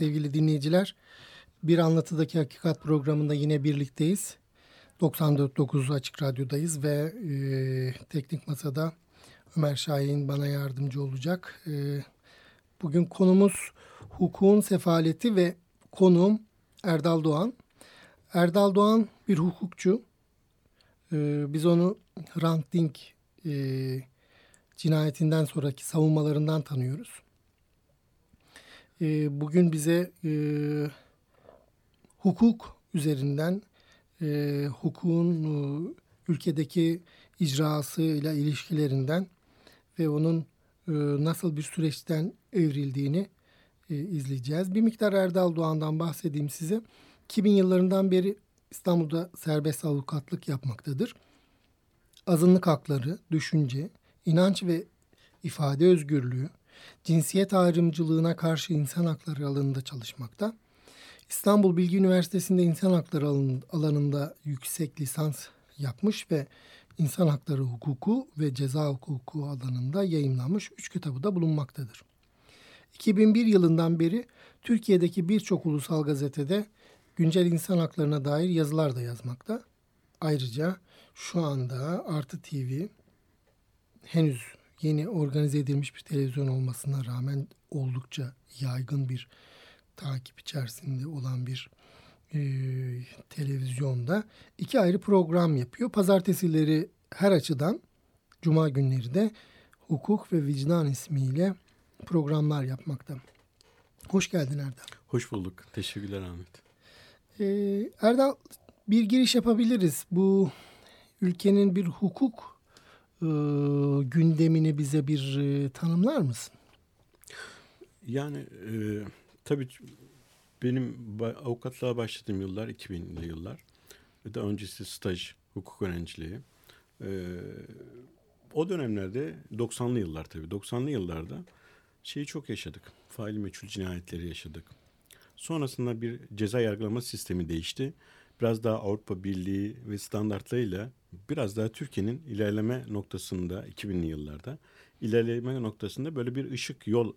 sevgili dinleyiciler. Bir Anlatıdaki Hakikat programında yine birlikteyiz. 94.9 Açık Radyo'dayız ve e, Teknik Masa'da Ömer Şahin bana yardımcı olacak. E, bugün konumuz hukukun sefaleti ve konuğum Erdal Doğan. Erdal Doğan bir hukukçu. E, biz onu Hrant Dink e, cinayetinden sonraki savunmalarından tanıyoruz. E, bugün bize e, hukuk üzerinden e, hukukun e, ülkedeki icrasıyla ilişkilerinden ve onun e, nasıl bir süreçten evrildiğini e, izleyeceğiz. Bir miktar Erdal Doğan'dan bahsedeyim size. 2000 yıllarından beri İstanbul'da serbest avukatlık yapmaktadır. Azınlık hakları, düşünce, inanç ve ifade özgürlüğü, cinsiyet ayrımcılığına karşı insan hakları alanında çalışmakta. İstanbul Bilgi Üniversitesi'nde insan hakları alanında yüksek lisans yapmış ve insan hakları hukuku ve ceza hukuku alanında yayınlanmış üç kitabı da bulunmaktadır. 2001 yılından beri Türkiye'deki birçok ulusal gazetede güncel insan haklarına dair yazılar da yazmakta. Ayrıca şu anda Artı TV henüz yeni organize edilmiş bir televizyon olmasına rağmen oldukça yaygın bir takip içerisinde olan bir e, televizyonda iki ayrı program yapıyor. Pazartesileri her açıdan, cuma günleri de hukuk ve vicdan ismiyle programlar yapmakta. Hoş geldin Erdal. Hoş bulduk. Teşekkürler Ahmet. Ee, Erdal bir giriş yapabiliriz. Bu ülkenin bir hukuk e, gündemini bize bir e, tanımlar mısın? Yani e, tabii benim avukatlığa başladığım yıllar 2000'li yıllar. Ve de öncesi staj, hukuk öğrenciliği. E, o dönemlerde 90'lı yıllar tabii 90'lı yıllarda şeyi çok yaşadık. Faili meçhul cinayetleri yaşadık. Sonrasında bir ceza yargılama sistemi değişti biraz daha Avrupa Birliği ve standartlarıyla biraz daha Türkiye'nin ilerleme noktasında 2000'li yıllarda ilerleme noktasında böyle bir ışık yol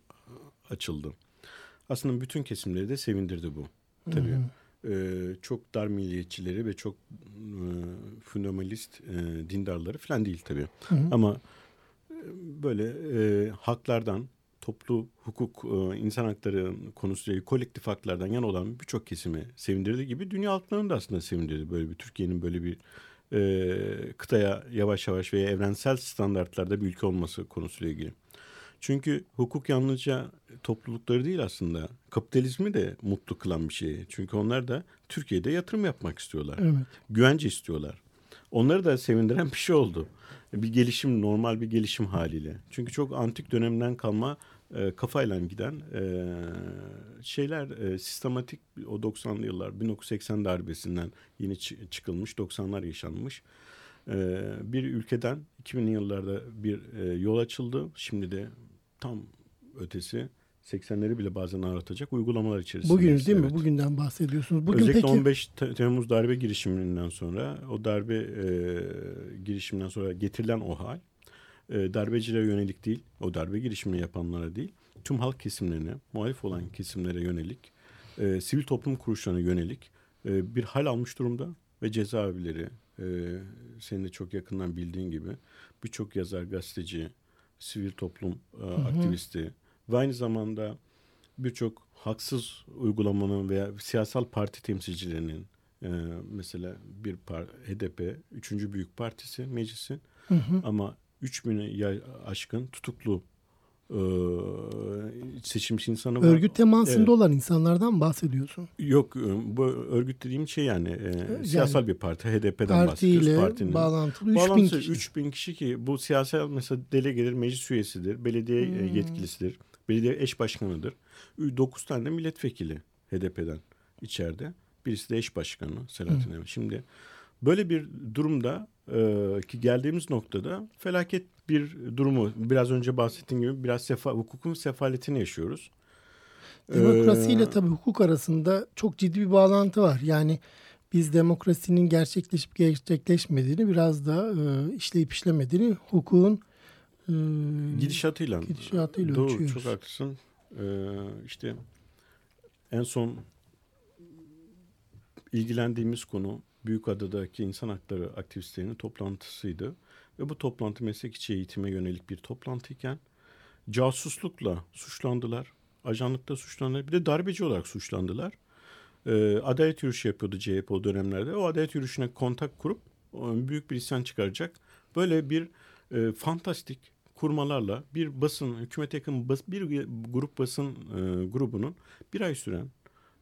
açıldı. Aslında bütün kesimleri de sevindirdi bu. Tabii. E, çok dar milliyetçileri ve çok e, fundamentalist e, dindarları falan değil tabii. Hı hı. Ama e, böyle e, haklardan, toplu hukuk, e, insan hakları konusuyla kolektif haklardan yan olan birçok kesimi sevindirdiği gibi dünya halklarını da aslında sevindirdi. Böyle bir Türkiye'nin böyle bir e, kıtaya yavaş yavaş veya evrensel standartlarda bir ülke olması konusuyla ilgili. Çünkü hukuk yalnızca toplulukları değil aslında kapitalizmi de mutlu kılan bir şey. Çünkü onlar da Türkiye'de yatırım yapmak istiyorlar. Evet. Güvence istiyorlar. Onları da sevindiren bir şey oldu. Bir gelişim normal bir gelişim haliyle. Çünkü çok antik dönemden kalma e, kafayla giden e, şeyler e, sistematik o 90'lı yıllar 1980 darbesinden yeni çıkılmış 90'lar yaşanmış. E, bir ülkeden 2000'li yıllarda bir e, yol açıldı. Şimdi de tam ötesi 80'leri bile bazen aratacak uygulamalar içerisinde. Bugün değil evet. mi? Bugünden bahsediyorsunuz. Bugün Özellikle peki... 15 Temmuz darbe girişiminden sonra o darbe e, girişiminden sonra getirilen o hal e, darbecilere yönelik değil, o darbe girişimini yapanlara değil, tüm halk kesimlerine, muhalif olan kesimlere yönelik, e, sivil toplum kuruluşlarına yönelik e, bir hal almış durumda ve cezaevleri, e, senin de çok yakından bildiğin gibi birçok yazar, gazeteci, sivil toplum e, aktivisti ve aynı zamanda birçok haksız uygulamanın veya siyasal parti temsilcilerinin e, mesela bir par HDP üçüncü büyük partisi meclisin hı hı. ama 3000'e aşkın tutuklu e, seçilmiş insanı var. Örgüt temasında evet. olan insanlardan bahsediyorsun. Yok bu örgüt dediğim şey yani, e, yani siyasal bir parti HDP'den partiyle bahsediyoruz. Partiyle bağlantılı 3000 bağlantılı kişi. 3000 kişi ki bu siyasal mesela delegedir, meclis üyesidir, belediye hmm. yetkilisidir. belediye eş başkanıdır. 9 tane de milletvekili HDP'den içeride. Birisi de eş başkanı Selahattin Demirtaş. Şimdi böyle bir durumda e, ki geldiğimiz noktada felaket bir durumu biraz önce bahsettiğim gibi biraz sefa, hukukun sefaletini yaşıyoruz. Demokrasi ile tabii hukuk arasında çok ciddi bir bağlantı var. Yani biz demokrasinin gerçekleşip gerçekleşmediğini biraz da e, işleyip işlemediğini hukukun e, gidişatıyla, gidişatıyla Doğru, ölçüyoruz. çok haklısın. E, işte en son ilgilendiğimiz konu Büyükada'daki insan hakları aktivistlerinin toplantısıydı. Ve bu toplantı meslek içi eğitime yönelik bir toplantıyken casuslukla suçlandılar. Ajanlıkta suçlandılar. Bir de darbeci olarak suçlandılar. Ee, adalet yürüyüşü yapıyordu CHP o dönemlerde. O adalet yürüyüşüne kontak kurup büyük bir isyan çıkaracak. Böyle bir e, fantastik kurmalarla bir basın, hükümet yakın bas, bir grup basın e, grubunun bir ay süren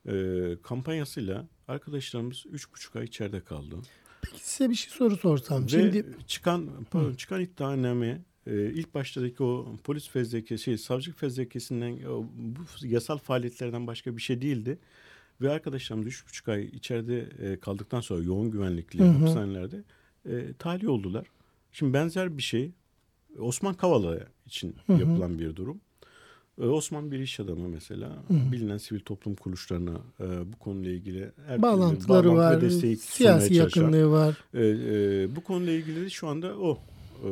e, kampanyasıyla arkadaşlarımız üç buçuk ay içeride kaldı. Peki size bir şey soru sorsam. Ve Şimdi çıkan pardon, çıkan iddianame e, ilk baştaki o polis fezlekesi, şey, savcılık fezlekesinden bu yasal faaliyetlerden başka bir şey değildi. Ve arkadaşlarımız üç buçuk ay içeride e, kaldıktan sonra yoğun güvenlikli hı hı. hapishanelerde e, tahliye oldular. Şimdi benzer bir şey Osman Kavala için hı hı. yapılan bir durum. E, Osman bir iş adamı mesela. Hı hı. Bilinen sivil toplum kuruluşlarına e, bu konuyla ilgili her bağlantıları bağlantı var, desteği siyasi yakınlığı var. E, e, bu konuyla ilgili de şu anda o e,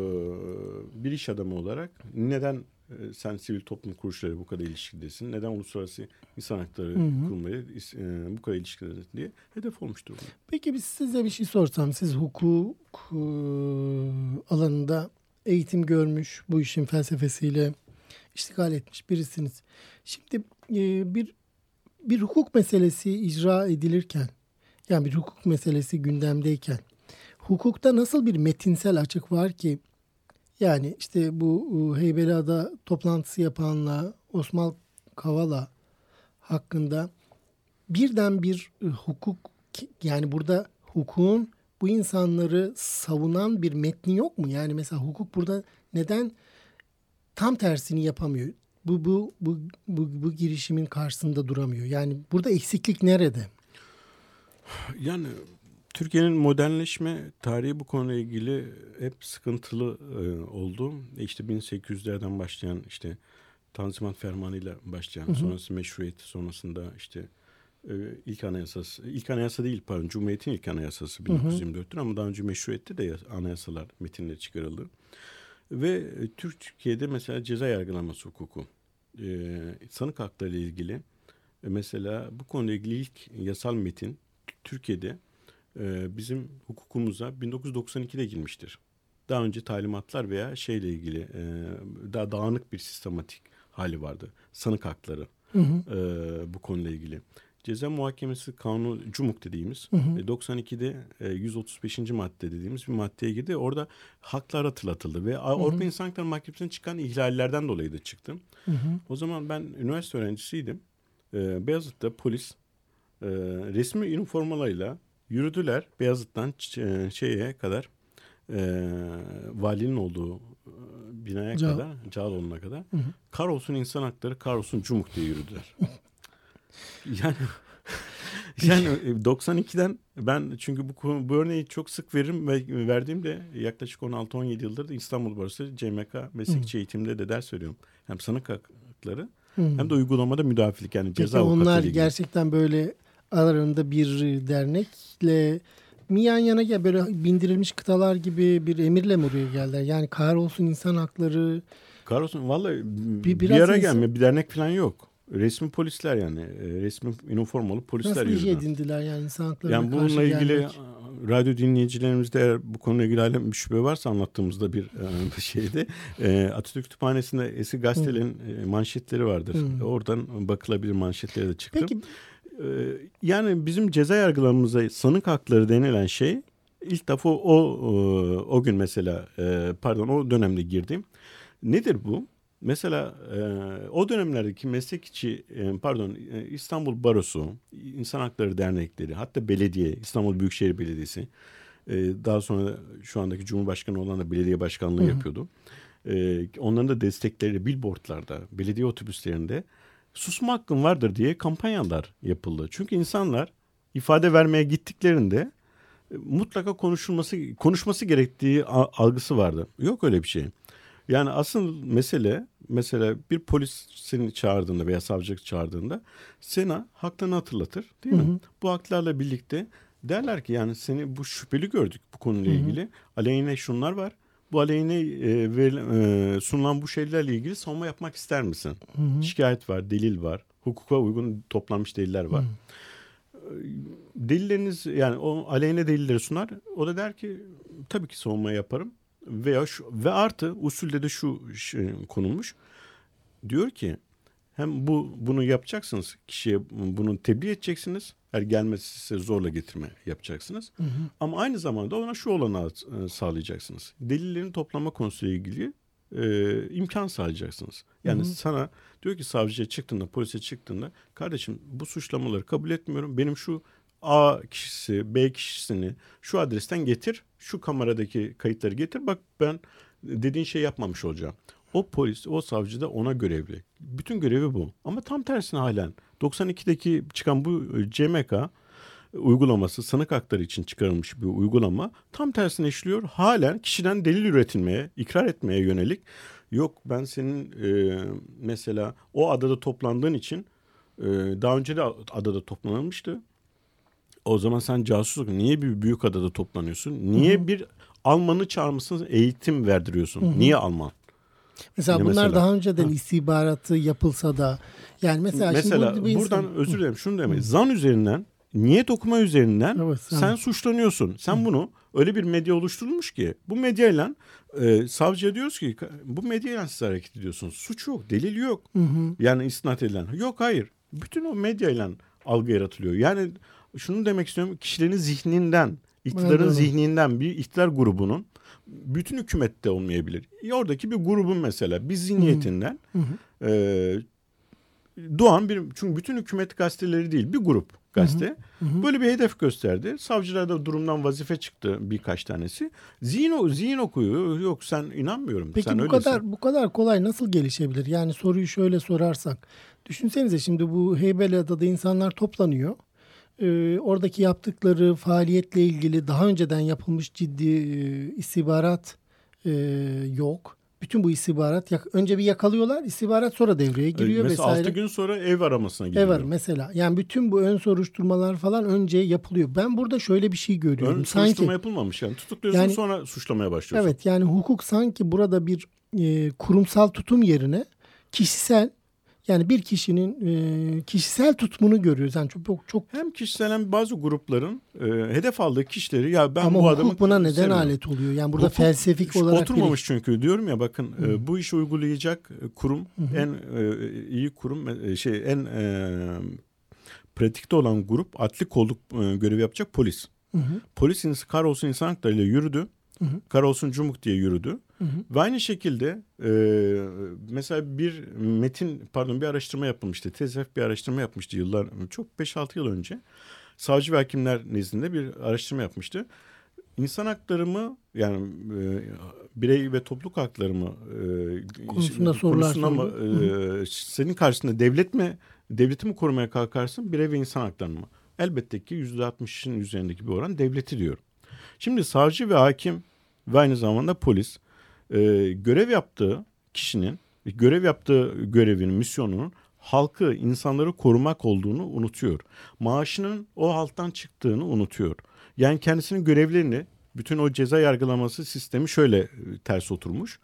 bir iş adamı olarak neden e, sen sivil toplum kuruluşları bu kadar ilişkidesin? Neden uluslararası insan hakları kurumları e, bu kadar ilişkidesin diye hedef olmuştur. Peki biz size bir şey sorsam. Siz hukuk e, alanında eğitim görmüş, bu işin felsefesiyle iştigal etmiş birisiniz. Şimdi e, bir bir hukuk meselesi icra edilirken, yani bir hukuk meselesi gündemdeyken, hukukta nasıl bir metinsel açık var ki, yani işte bu Heybeliada toplantısı yapanla Osman Kavala hakkında birden bir hukuk, yani burada hukukun bu insanları savunan bir metni yok mu? Yani mesela hukuk burada neden tam tersini yapamıyor? Bu bu bu bu, bu girişimin karşısında duramıyor. Yani burada eksiklik nerede? Yani Türkiye'nin modernleşme tarihi bu konuyla ilgili hep sıkıntılı e, oldu. E işte 1800'lerden başlayan işte Tanzimat Fermanı'yla başlayan hı hı. sonrası meşruiyet sonrasında işte e, ilk anayasası ilk anayasa değil pardon Cumhuriyet'in ilk anayasası 1924'tür ama daha önce meşruiyette de anayasalar metinleri çıkarıldı. Ve Türkiye'de mesela ceza yargılaması hukuku e, sanık hakları ile ilgili e, mesela bu konuyla ilgili ilk yasal metin Türkiye'de e, bizim hukukumuza 1992'de girmiştir. Daha önce talimatlar veya şeyle ilgili e, daha dağınık bir sistematik hali vardı. Sanık hakları hı hı. E, bu konuyla ilgili. Ceza muhakemesi kanunu cumuk dediğimiz hı hı. 92'de e, 135. madde dediğimiz bir maddeye girdi. Orada haklar hatırlatıldı ve hı hı. Avrupa İnsan Hakları Mahkemesi'ne çıkan ihlallerden dolayı da çıktım. Hı hı. O zaman ben üniversite öğrencisiydim. E, Beyazıt'ta polis e, resmi üniformalarıyla yürüdüler Beyazıt'tan e, şeye kadar e, valinin olduğu binaya Ca kadar, Cağaloğlu'na kadar. Hı hı. Kar olsun insan hakları, kar olsun cumuk diye yürüdüler. yani yani 92'den ben çünkü bu bu örneği çok sık veririm ve verdiğimde yaklaşık 16-17 yıldır da İstanbul Barosu CMK meslekçi hmm. eğitimde de ders veriyorum. Hem sanık hakları hmm. hem de uygulamada müdafilik yani Peki ceza onlar gerçekten böyle aralarında bir dernekle mi yan yana gel böyle bindirilmiş kıtalar gibi bir emirle mi oraya geldiler? Yani kahrolsun insan hakları. Kahrolsun vallahi bir, bir ara insan... gelmiyor bir dernek falan yok. Resmi polisler yani. E, resmi üniformalı polisler Nasıl yürüdüler. Nasıl edindiler yani insan haklarına Yani bununla ilgili gelmek. radyo dinleyicilerimizde eğer bu konuyla ilgili hala bir şüphe varsa anlattığımızda bir e, şeyde e, Atatürk Kütüphanesi'nde eski gazetelerin hmm. manşetleri vardır. Hmm. Oradan bakılabilir manşetlere de çıktım. Peki. Yani bizim ceza yargılarımıza sanık hakları denilen şey ilk defa o o, o gün mesela pardon o dönemde girdim. Nedir bu? Mesela e, o dönemlerdeki meslek içi e, pardon e, İstanbul Barosu, İnsan Hakları Dernekleri hatta belediye İstanbul Büyükşehir Belediyesi e, daha sonra şu andaki Cumhurbaşkanı olan da belediye başkanlığı Hı-hı. yapıyordu. e, onların da destekleri billboardlarda, belediye otobüslerinde susma hakkın vardır diye kampanyalar yapıldı. Çünkü insanlar ifade vermeye gittiklerinde mutlaka konuşulması konuşması gerektiği algısı vardı. Yok öyle bir şey. Yani asıl mesele mesela bir polis seni çağırdığında veya savcılık çağırdığında sana haklarını hatırlatır değil mi? Hı hı. Bu haklarla birlikte derler ki yani seni bu şüpheli gördük bu konuyla ilgili. Hı hı. Aleyhine şunlar var. Bu aleyhine e, ver, e, sunulan bu şeylerle ilgili savunma yapmak ister misin? Hı hı. Şikayet var, delil var. Hukuka uygun toplanmış deliller var. Hı. Delilleriniz yani o aleyhine delilleri sunar. O da der ki tabii ki savunma yaparım veya şu, ve artı usulde de şu şey konulmuş. Diyor ki hem bu bunu yapacaksınız kişiye bunu tebliğ edeceksiniz. Her gelmesi size zorla getirme yapacaksınız. Hı hı. Ama aynı zamanda ona şu olanağı e, sağlayacaksınız. Delillerin toplama konusuyla ilgili e, imkan sağlayacaksınız. Yani hı hı. sana diyor ki savcıya çıktığında, polise çıktığında kardeşim bu suçlamaları kabul etmiyorum. Benim şu A kişisi, B kişisini şu adresten getir, şu kameradaki kayıtları getir. Bak ben dediğin şey yapmamış olacağım. O polis, o savcı da ona görevli. Bütün görevi bu. Ama tam tersine halen 92'deki çıkan bu CMK uygulaması sanık hakları için çıkarılmış bir uygulama tam tersine işliyor. Halen kişiden delil üretilmeye, ikrar etmeye yönelik yok ben senin e, mesela o adada toplandığın için e, daha önce de adada toplanılmıştı. O zaman sen casusluk niye bir büyük adada toplanıyorsun? Niye Hı-hı. bir Almanı çağırmışsın eğitim verdiriyorsun? Hı-hı. Niye Alman? Mesela yani bunlar mesela, daha önceden ha. istihbaratı yapılsa da yani mesela, mesela şimdi bu buradan insan... özür dilerim şunu demeyiz. Zan üzerinden niyet okuma üzerinden evet, sen. sen suçlanıyorsun. Sen Hı. bunu öyle bir medya oluşturulmuş ki bu medyayla e, savcıya diyoruz ki bu medyayla siz hareket ediyorsunuz. Suç yok, delil yok. Hı hı. Yani isnat edilen. Yok hayır. Bütün o medyayla algı yaratılıyor. Yani şunu demek istiyorum. Kişilerin zihninden, iktidarın evet, zihninden bir iktidar grubunun bütün hükümette olmayabilir. Oradaki bir grubun mesela bir zihniyetinden hı hı. E, doğan bir çünkü bütün hükümet gazeteleri değil bir grup gazete hı hı. böyle bir hedef gösterdi. Savcılar da durumdan vazife çıktı birkaç tanesi. Zihin, zihin okuyor. Yok sen inanmıyorum. Peki sen bu öylesin. kadar bu kadar kolay nasıl gelişebilir? Yani soruyu şöyle sorarsak. Düşünsenize şimdi bu Heybeliada'da insanlar toplanıyor e, oradaki yaptıkları faaliyetle ilgili daha önceden yapılmış ciddi e, istihbarat e, yok. Bütün bu istihbarat önce bir yakalıyorlar, istihbarat sonra devreye giriyor mesela vesaire. 6 gün sonra ev aramasına giriyor. Ev ar mesela. Yani bütün bu ön soruşturmalar falan önce yapılıyor. Ben burada şöyle bir şey görüyorum. Ön sanki, soruşturma yapılmamış yani. Tutukluyorsun yani, sonra suçlamaya başlıyorsun. Evet yani hukuk sanki burada bir e, kurumsal tutum yerine kişisel yani bir kişinin e, kişisel tutumunu görüyoruz. Yani çok çok, çok... hem kişisel hem bazı grupların e, hedef aldığı kişileri ya ben Ama bu adamı buna neden alet oluyor? Yani burada hukuk, felsefik olarak oturmamış biri... çünkü diyorum ya bakın e, bu işi uygulayacak kurum Hı-hı. en e, iyi kurum e, şey en e, pratikte olan grup adli kolluk e, görevi yapacak polis. Hı-hı. Polis Karolsun insan haklarıyla yürüdü. Hı hı. Karolsun Cumhuk diye yürüdü. Hı hı. Ve aynı şekilde e, mesela bir metin pardon bir araştırma yapılmıştı. TESEF bir araştırma yapmıştı yıllar çok 5-6 yıl önce. Savcı ve hakimler nezdinde bir araştırma yapmıştı. İnsan haklarımı yani e, birey ve topluluk haklarımı e, konusunda sorular konusunda mı, e, senin karşısında devlet mi devleti mi korumaya kalkarsın birey ve insan haklarını mı? Elbette ki %60'ın üzerindeki bir oran devleti diyorum. Şimdi savcı ve hakim ve aynı zamanda polis e, görev yaptığı kişinin görev yaptığı görevinin, misyonunun halkı, insanları korumak olduğunu unutuyor. Maaşının o halktan çıktığını unutuyor. Yani kendisinin görevlerini, bütün o ceza yargılaması sistemi şöyle e, ters oturmuş.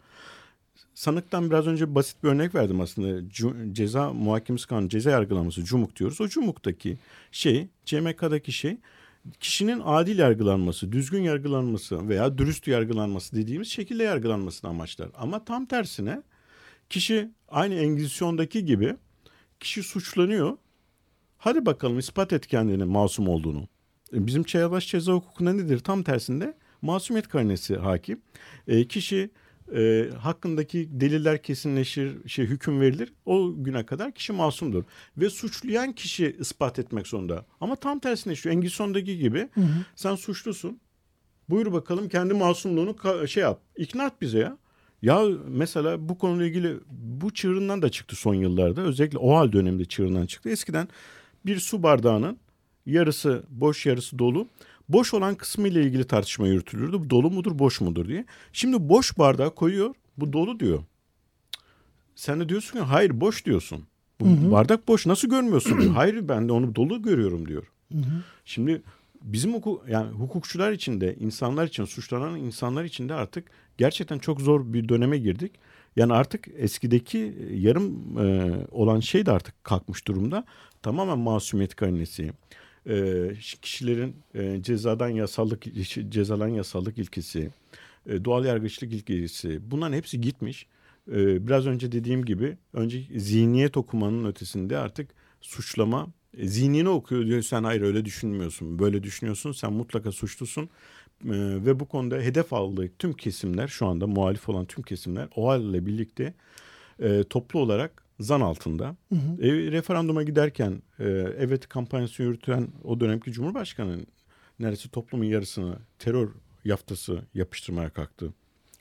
Sanıktan biraz önce basit bir örnek verdim aslında. Ceza muhakemesi kanunu, ceza yargılaması, cumuk diyoruz. O cumuktaki şey, CMK'daki şey kişinin adil yargılanması, düzgün yargılanması veya dürüst yargılanması dediğimiz şekilde yargılanmasını amaçlar. Ama tam tersine kişi aynı Engizisyon'daki gibi kişi suçlanıyor. Hadi bakalım ispat et kendini masum olduğunu. E, bizim çağdaş ceza hukukunda nedir? Tam tersinde masumiyet karnesi hakim. E, kişi e, hakkındaki deliller kesinleşir, şey hüküm verilir. O güne kadar kişi masumdur ve suçlayan kişi ispat etmek zorunda. Ama tam tersine şu Engison'daki gibi hı hı. sen suçlusun. Buyur bakalım kendi masumluğunu şey yap. İkna et bize ya. Ya mesela bu konuyla ilgili bu çığırından da çıktı son yıllarda. Özellikle o hal döneminde çığırından çıktı. Eskiden bir su bardağının yarısı boş yarısı dolu. Boş olan kısmı ile ilgili tartışma yürütülürdü. Dolu mudur boş mudur diye. Şimdi boş bardağı koyuyor bu dolu diyor. Sen de diyorsun ki hayır boş diyorsun. Bu hı hı. bardak boş nasıl görmüyorsun diyor. Hayır ben de onu dolu görüyorum diyor. Hı hı. Şimdi bizim hukuk yani hukukçular için de insanlar için suçlanan insanlar için de artık gerçekten çok zor bir döneme girdik. Yani artık eskideki yarım e, olan şey de artık kalkmış durumda. Tamamen masumiyet karinesi, e, kişilerin cezadan yasallık cezalan yasallık ilkesi, doğal yargıçlık ilkesi bunların hepsi gitmiş. Biraz önce dediğim gibi önce zihniyet okumanın ötesinde artık suçlama e, zihnini okuyor diyor sen hayır öyle düşünmüyorsun böyle düşünüyorsun sen mutlaka suçlusun ve bu konuda hedef aldığı tüm kesimler şu anda muhalif olan tüm kesimler o halle birlikte toplu olarak zan altında. Hı hı. E, referanduma giderken e, evet kampanyası yürüten o dönemki Cumhurbaşkanı neredeyse toplumun yarısını terör yaftası yapıştırmaya kalktı.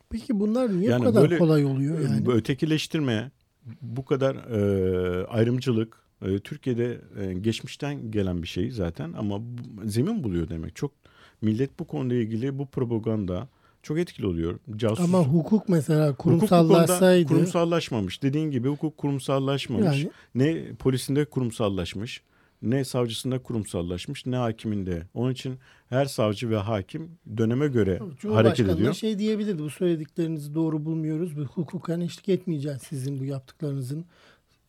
Peki bunlar niye yani bu kadar böyle, kolay oluyor yani? Ötekileştirme, bu kadar e, ayrımcılık e, Türkiye'de e, geçmişten gelen bir şey zaten ama bu, zemin buluyor demek. Çok millet bu konuyla ilgili bu propaganda çok etkili oluyor. Casus, Ama hukuk mesela kurumsallaşsaydı. Hukuk kurumsallaşmamış. Dediğin gibi hukuk kurumsallaşmamış. Yani, ne polisinde kurumsallaşmış, ne savcısında kurumsallaşmış, ne hakiminde. Onun için her savcı ve hakim döneme göre hareket ediyor. şey diyebilirdi. Bu söylediklerinizi doğru bulmuyoruz. Bu hukuken eşlik etmeyeceğiz sizin bu yaptıklarınızın.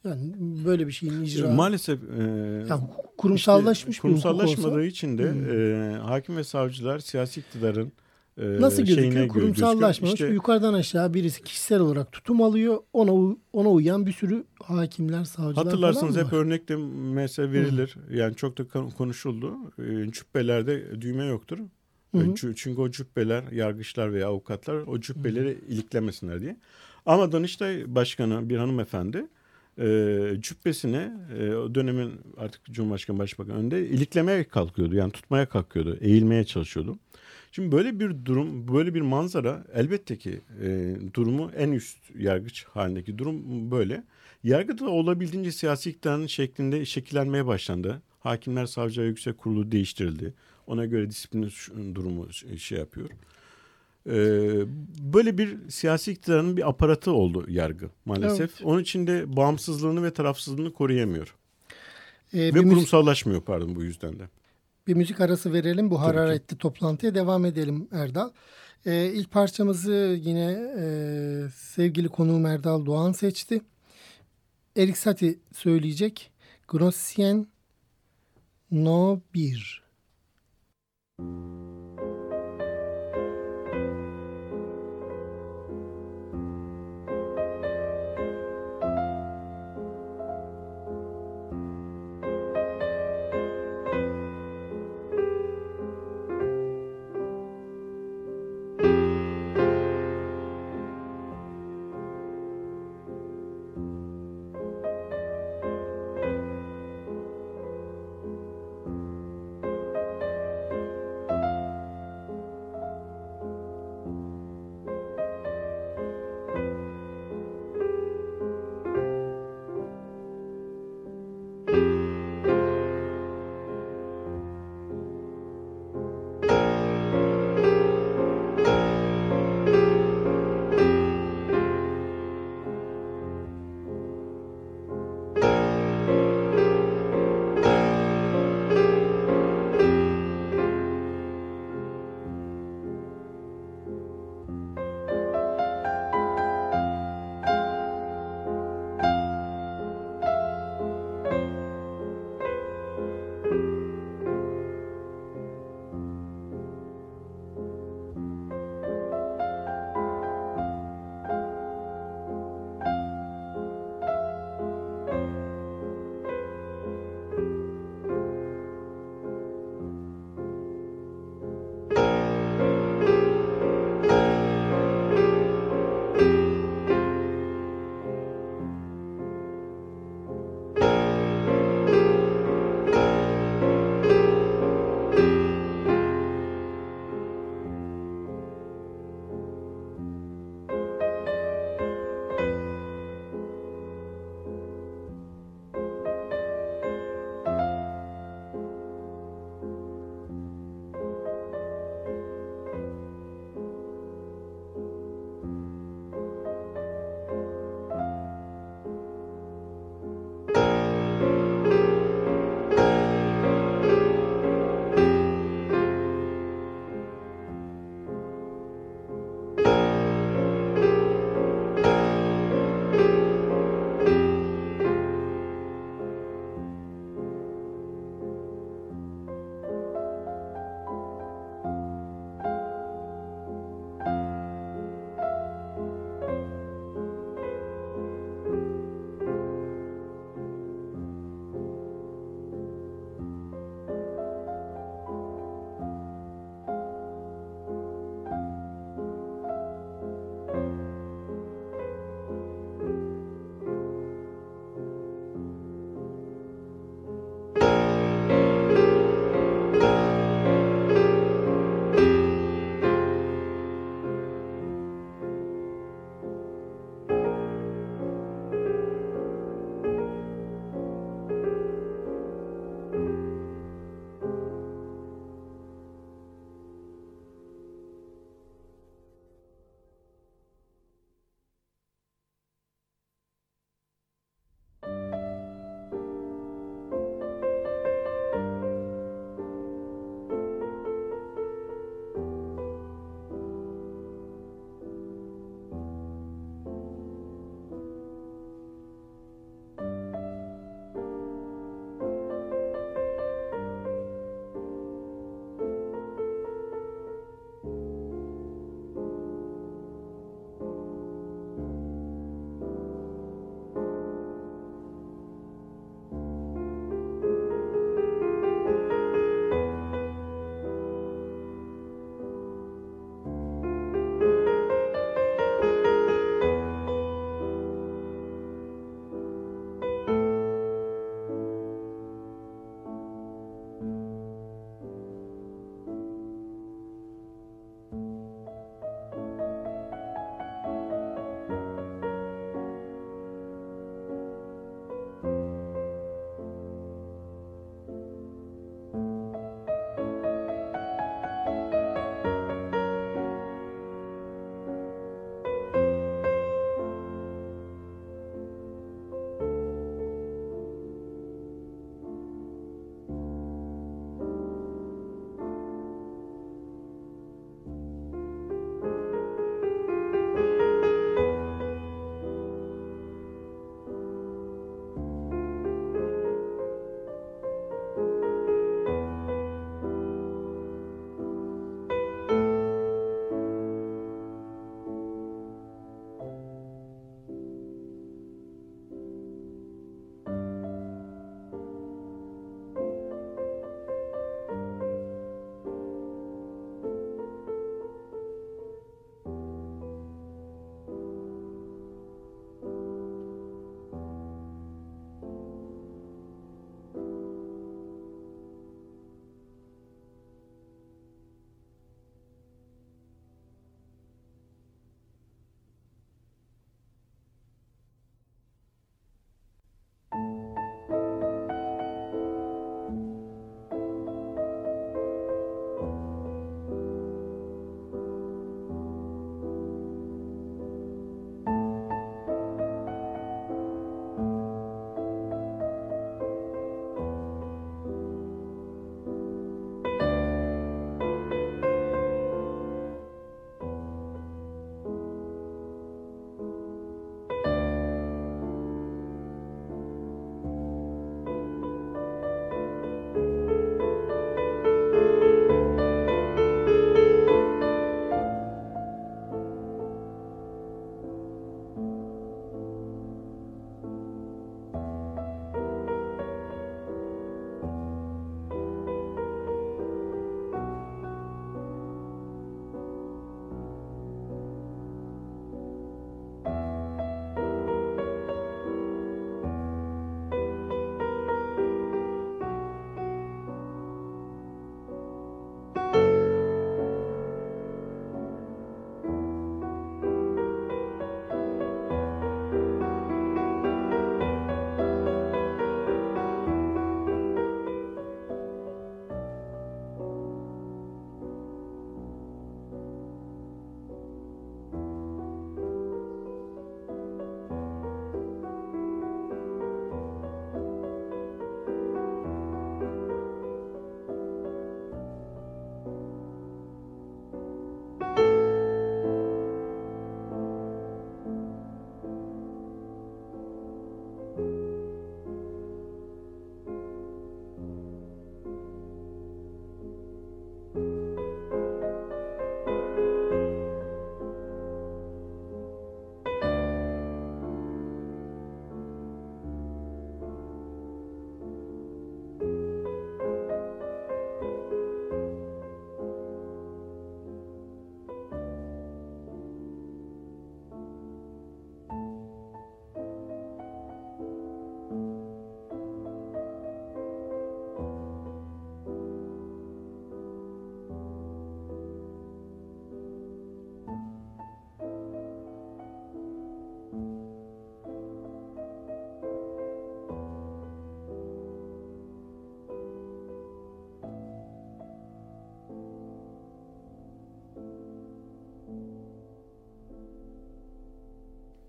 Yani böyle bir şeyin icra. Maalesef e, yani kurumsallaşmış işte, kurumsallaşmadığı için de hmm. e, hakim ve savcılar siyasi iktidarın e, Nasıl gözüküyor? Kurumsallaşmamış. İşte, yukarıdan aşağı birisi kişisel olarak tutum alıyor. Ona ona uyan bir sürü hakimler, savcılar Hatırlarsınız hep örnekte mesela verilir. Hı. Yani çok da konuşuldu. E, cübbelerde düğme yoktur. Hı hı. Çünkü o cübbeler, yargıçlar veya avukatlar o cübbeleri hı. iliklemesinler diye. Ama Danıştay Başkanı bir hanımefendi e, cübbesini e, o dönemin artık Cumhurbaşkanı Başbakan önünde iliklemeye kalkıyordu. Yani tutmaya kalkıyordu, eğilmeye çalışıyordu. Şimdi böyle bir durum, böyle bir manzara elbette ki e, durumu en üst yargıç halindeki durum böyle. Yargıda olabildiğince siyasi iktidarın şeklinde şekillenmeye başlandı. Hakimler Savcılar Yüksek Kurulu değiştirildi. Ona göre disiplin durumu şey yapıyor. Ee, böyle bir siyasi iktidarın bir aparatı oldu yargı maalesef. Evet. Onun için de bağımsızlığını ve tarafsızlığını koruyamıyor. Ee, ve kurumsallaşmıyor pardon bu yüzden de. Bir müzik arası verelim. Bu hararetli toplantıya devam edelim Erdal. Ee, ilk parçamızı yine e, sevgili konuğum Erdal Doğan seçti. Erik Satie söyleyecek. Grossien No 1. Müzik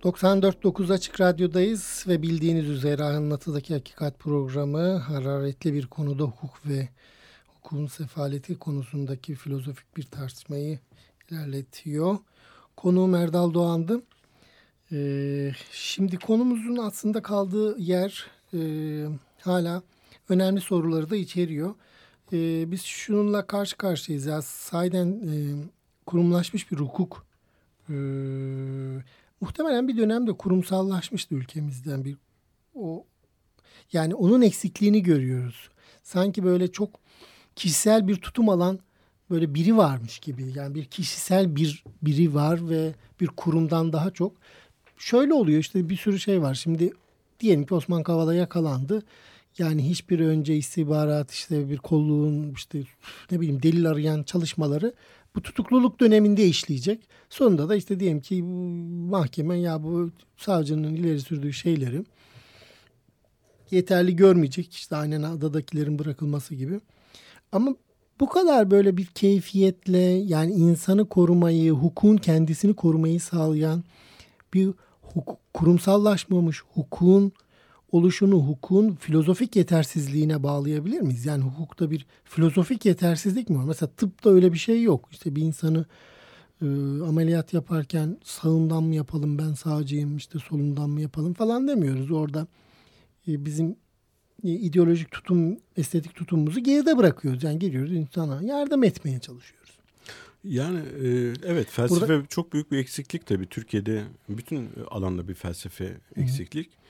94.9 Açık Radyo'dayız ve bildiğiniz üzere Anlatıdaki Hakikat programı hararetli bir konuda hukuk ve hukukun sefaleti konusundaki filozofik bir tartışmayı ilerletiyor. Konuğum Erdal Doğan'dı. Ee, şimdi konumuzun aslında kaldığı yer e, hala önemli soruları da içeriyor. Ee, biz şununla karşı karşıyayız. Ya, sayeden e, kurumlaşmış bir hukuk e, muhtemelen bir dönemde kurumsallaşmıştı ülkemizden bir o yani onun eksikliğini görüyoruz. Sanki böyle çok kişisel bir tutum alan böyle biri varmış gibi. Yani bir kişisel bir biri var ve bir kurumdan daha çok. Şöyle oluyor işte bir sürü şey var. Şimdi diyelim ki Osman Kavala yakalandı. Yani hiçbir önce istihbarat işte bir kolluğun işte ne bileyim delil arayan çalışmaları bu tutukluluk döneminde işleyecek. Sonunda da işte diyelim ki mahkeme ya bu savcının ileri sürdüğü şeyleri yeterli görmeyecek. İşte aynen adadakilerin bırakılması gibi. Ama bu kadar böyle bir keyfiyetle yani insanı korumayı, hukukun kendisini korumayı sağlayan bir hukuk, kurumsallaşmamış hukukun oluşunu hukukun filozofik yetersizliğine bağlayabilir miyiz? Yani hukukta bir filozofik yetersizlik mi var? Mesela tıpta öyle bir şey yok. İşte bir insanı e, ameliyat yaparken sağından mı yapalım ben sağcıyım işte solundan mı yapalım falan demiyoruz. Orada e, bizim e, ideolojik tutum, estetik tutumumuzu geride bırakıyoruz. Yani geliyoruz insana yardım etmeye çalışıyoruz. Yani e, evet felsefe Burada... çok büyük bir eksiklik tabii Türkiye'de bütün alanda bir felsefe eksiklik. Hı-hı.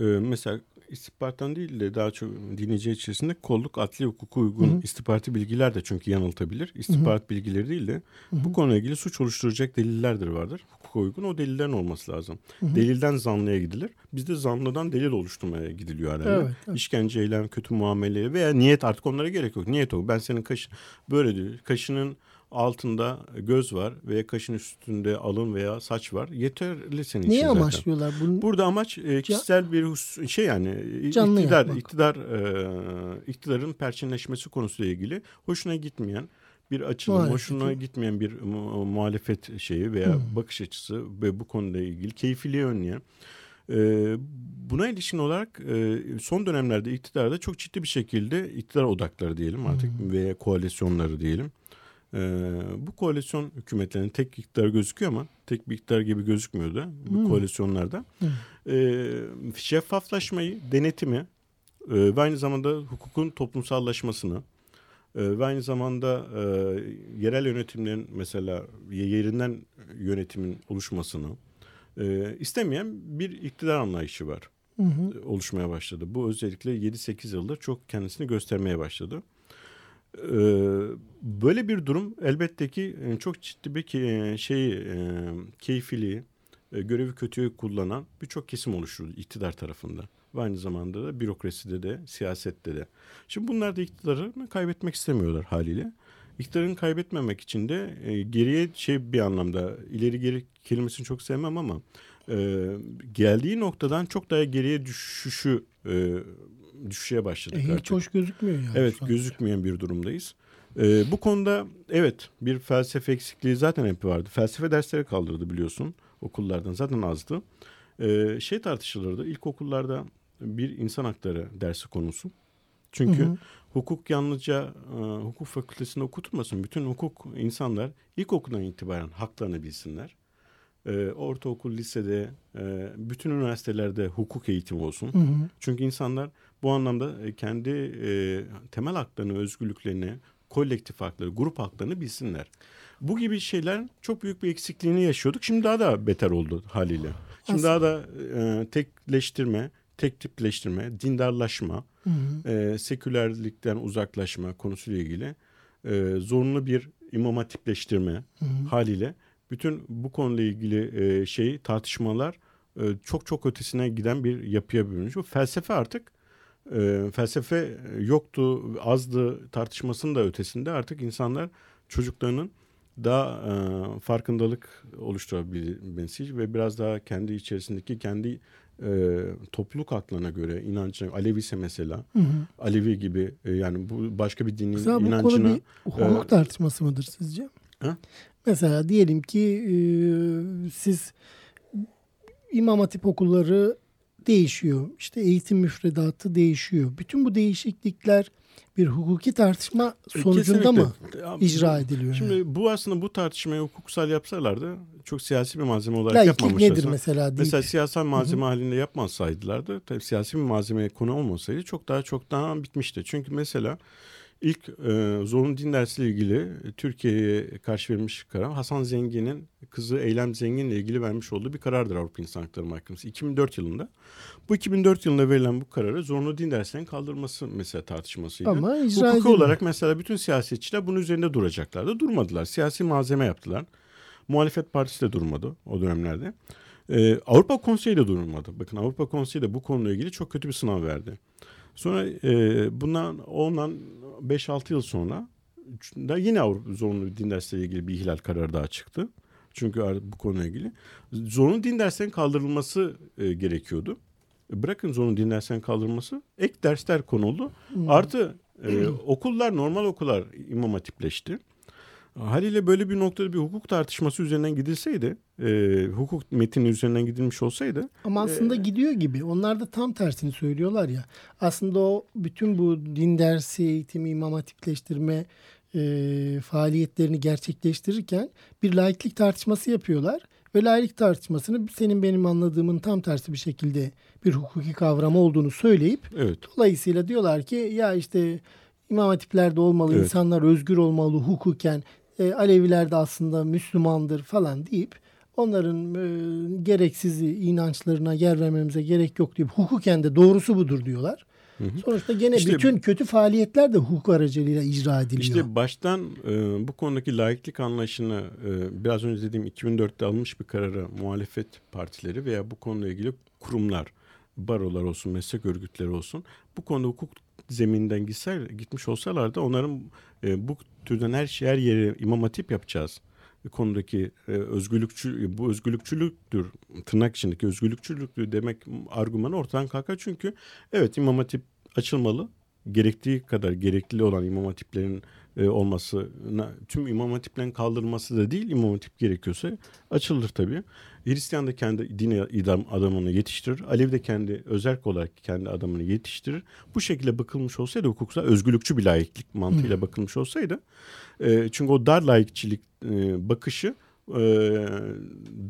Ee, mesela istihbarattan değil de daha çok dinleyici içerisinde kolluk adli hukuku uygun hı hı. istihbarati bilgiler de çünkü yanıltabilir. İstihbarat hı hı. bilgileri değil de hı hı. bu konuyla ilgili suç oluşturacak delillerdir vardır. Hukuka uygun o delillerin olması lazım. Hı hı. Delilden zanlıya gidilir. Bizde zanlıdan delil oluşturmaya gidiliyor herhalde. Evet, evet. İşkence, eylem, kötü muamele veya niyet artık onlara gerek yok. Niyet o. Ben senin kaş böyle diyor. Kaşının altında göz var veya kaşın üstünde alın veya saç var. Yeterli senin Niye için zaten. amaçlıyorlar bunu? Burada amaç e, kişisel bir şey yani Canlı iktidar yapmak. iktidar e, iktidarın perçinleşmesi konusuyla ilgili hoşuna gitmeyen bir açılım, Muhalefet. hoşuna gitmeyen bir mu muhalefet şeyi veya hmm. bakış açısı ve bu konuda ilgili keyfiliği önleyen ee, buna ilişkin olarak e, son dönemlerde iktidarda çok ciddi bir şekilde iktidar odakları diyelim artık hmm. veya koalisyonları diyelim ee, bu koalisyon hükümetlerinin tek iktidar gözüküyor ama tek bir iktidar gibi gözükmüyor da bu hmm. koalisyonlarda. Hmm. Ee, şeffaflaşmayı, denetimi e, ve aynı zamanda hukukun toplumsallaşmasını e, ve aynı zamanda e, yerel yönetimlerin mesela yerinden yönetimin oluşmasını e, istemeyen bir iktidar anlayışı var. Hı oluşmaya başladı. Bu özellikle 7-8 yıldır çok kendisini göstermeye başladı. Ee, böyle bir durum elbette ki e, çok ciddi bir e, keyfiliği, e, görevi kötüye kullanan birçok kesim oluşturdu iktidar tarafında. Ve aynı zamanda da bürokraside de, siyasette de. Şimdi bunlar da iktidarı kaybetmek istemiyorlar haliyle. İktidarını kaybetmemek için de geriye şey bir anlamda ileri geri kelimesini çok sevmem ama geldiği noktadan çok daha geriye düşüşü düşüşe başladık e, hiç artık. hoş gözükmüyor yani. Evet gözükmeyen bir durumdayız. Ee, bu konuda evet bir felsefe eksikliği zaten hep vardı. Felsefe dersleri kaldırdı biliyorsun okullardan zaten azdı. Ee, şey tartışılırdı ilkokullarda bir insan hakları dersi konusu. Çünkü hı hı. hukuk yalnızca e, hukuk fakültesinde okutulmasın. Bütün hukuk insanlar ilkokuldan itibaren haklarını bilsinler e, ortaokul, lisede, e, bütün üniversitelerde hukuk eğitimi olsun. Hı hı. Çünkü insanlar bu anlamda e, kendi e, temel haklarını, özgürlüklerini, kolektif hakları, grup haklarını bilsinler. Bu gibi şeyler çok büyük bir eksikliğini yaşıyorduk. Şimdi daha da beter oldu haliyle. Şimdi Aslında. daha da e, tekleştirme, tek tipleştirme, dindarlaşma, hı hı. E, sekülerlikten uzaklaşma konusuyla ilgili e, zorunlu bir imam hatipleştirme hı hı. haliyle bütün bu konuyla ilgili e, şey tartışmalar e, çok çok ötesine giden bir yapıya bürünmüş. Bu felsefe artık e, felsefe yoktu, azdı tartışmasının da ötesinde artık insanlar çocuklarının daha e, farkındalık oluşturabilmesi ve biraz daha kendi içerisindeki kendi e, topluluk aklına göre inancına Alevi ise mesela hı hı. Alevi gibi e, yani bu başka bir dinin mesela inancına. Bu konu bir hukuk e, tartışması mıdır sizce? Ha? Mesela diyelim ki e, siz İmam Hatip okulları değişiyor. İşte eğitim müfredatı değişiyor. Bütün bu değişiklikler bir hukuki tartışma E, sonucunda kesinlikle. mı icra ediliyor? Şimdi yani? bu aslında bu tartışmayı hukuksal yapsalardı çok siyasi bir malzeme olarak Laiklik yapmamışlar. nedir mesela? Deyip, Mesela siyasal malzeme halinde yapmasaydılardı, tabii siyasi bir malzemeye konu olmasaydı çok daha çok daha bitmişti. Çünkü mesela ilk e, zorunlu din dersiyle ilgili e, Türkiye'ye karşı verilmiş karar Hasan Zengin'in kızı Eylem Zengin'le ilgili vermiş olduğu bir karardır Avrupa İnsan Hakları Mahkemesi 2004 yılında. Bu 2004 yılında verilen bu kararı zorunlu din derslerinin kaldırılması mesela tartışmasıydı. Ama icra Hukuki edilmiyor. olarak mesela bütün siyasetçiler bunun üzerinde duracaklardı. Durmadılar. Siyasi malzeme yaptılar. Muhalefet Partisi de durmadı o dönemlerde. Ee, Avrupa Konseyi de durmadı. Bakın Avrupa Konseyi de bu konuyla ilgili çok kötü bir sınav verdi. Sonra e, bundan ondan 5-6 yıl sonra da yine Avrupa zorunlu din dersleriyle ilgili bir ihlal kararı daha çıktı. Çünkü bu konuyla ilgili zorunlu din derslerinin kaldırılması e, gerekiyordu. Bırakın zorunlu din derslerinin kaldırılması ek dersler konuldu. Artı e, okullar normal okullar imam hatipleşti. Haliyle böyle bir noktada bir hukuk tartışması üzerinden gidilseydi, e, hukuk metni üzerinden gidilmiş olsaydı Ama aslında gidiyor gibi. Onlar da tam tersini söylüyorlar ya. Aslında o bütün bu din dersi, eğitimi, imam hatipleştirme e, faaliyetlerini gerçekleştirirken bir laiklik tartışması yapıyorlar. Ve laiklik tartışmasını senin benim anladığımın tam tersi bir şekilde bir hukuki kavram olduğunu söyleyip evet dolayısıyla diyorlar ki ya işte imam hatiplerde olmalı, Evet. insanlar özgür olmalı hukuken, e, Aleviler de aslında Müslümandır falan deyip onların e, gereksiz inançlarına yer vermemize gerek yok deyip hukuken de doğrusu budur diyorlar. Sonuçta gene İşte- bütün kötü faaliyetler de hukuk aracılığıyla icra ediliyor. İşte baştan e, bu konudaki laiklik anlayışını e, biraz önce dediğim 2004'te alınmış bir kararı muhalefet partileri veya bu konuyla ilgili kurumlar, barolar olsun, meslek örgütleri olsun bu konuda hukuk zeminden gitser, gitmiş olsalar da onların e, bu türden her şey her yere imam hatip yapacağız. Konudaki e, özgürlükçü bu özgürlükçülüktür tırnak içindeki özgürlükçülüktür demek argümanı ortadan kalkar. Çünkü evet imam hatip açılmalı. Gerektiği kadar gerekli olan imam hatiplerin e, olmasına tüm imam hatiplerin kaldırılması da değil imam hatip gerekiyorsa açılır tabii. Hristiyan da kendi dini idam adamını yetiştirir. Alevi de kendi özerk olarak kendi adamını yetiştirir. Bu şekilde bakılmış olsaydı hukuksal özgürlükçü bir laiklik mantığıyla bakılmış olsaydı e, çünkü o dar laikçilik e, bakışı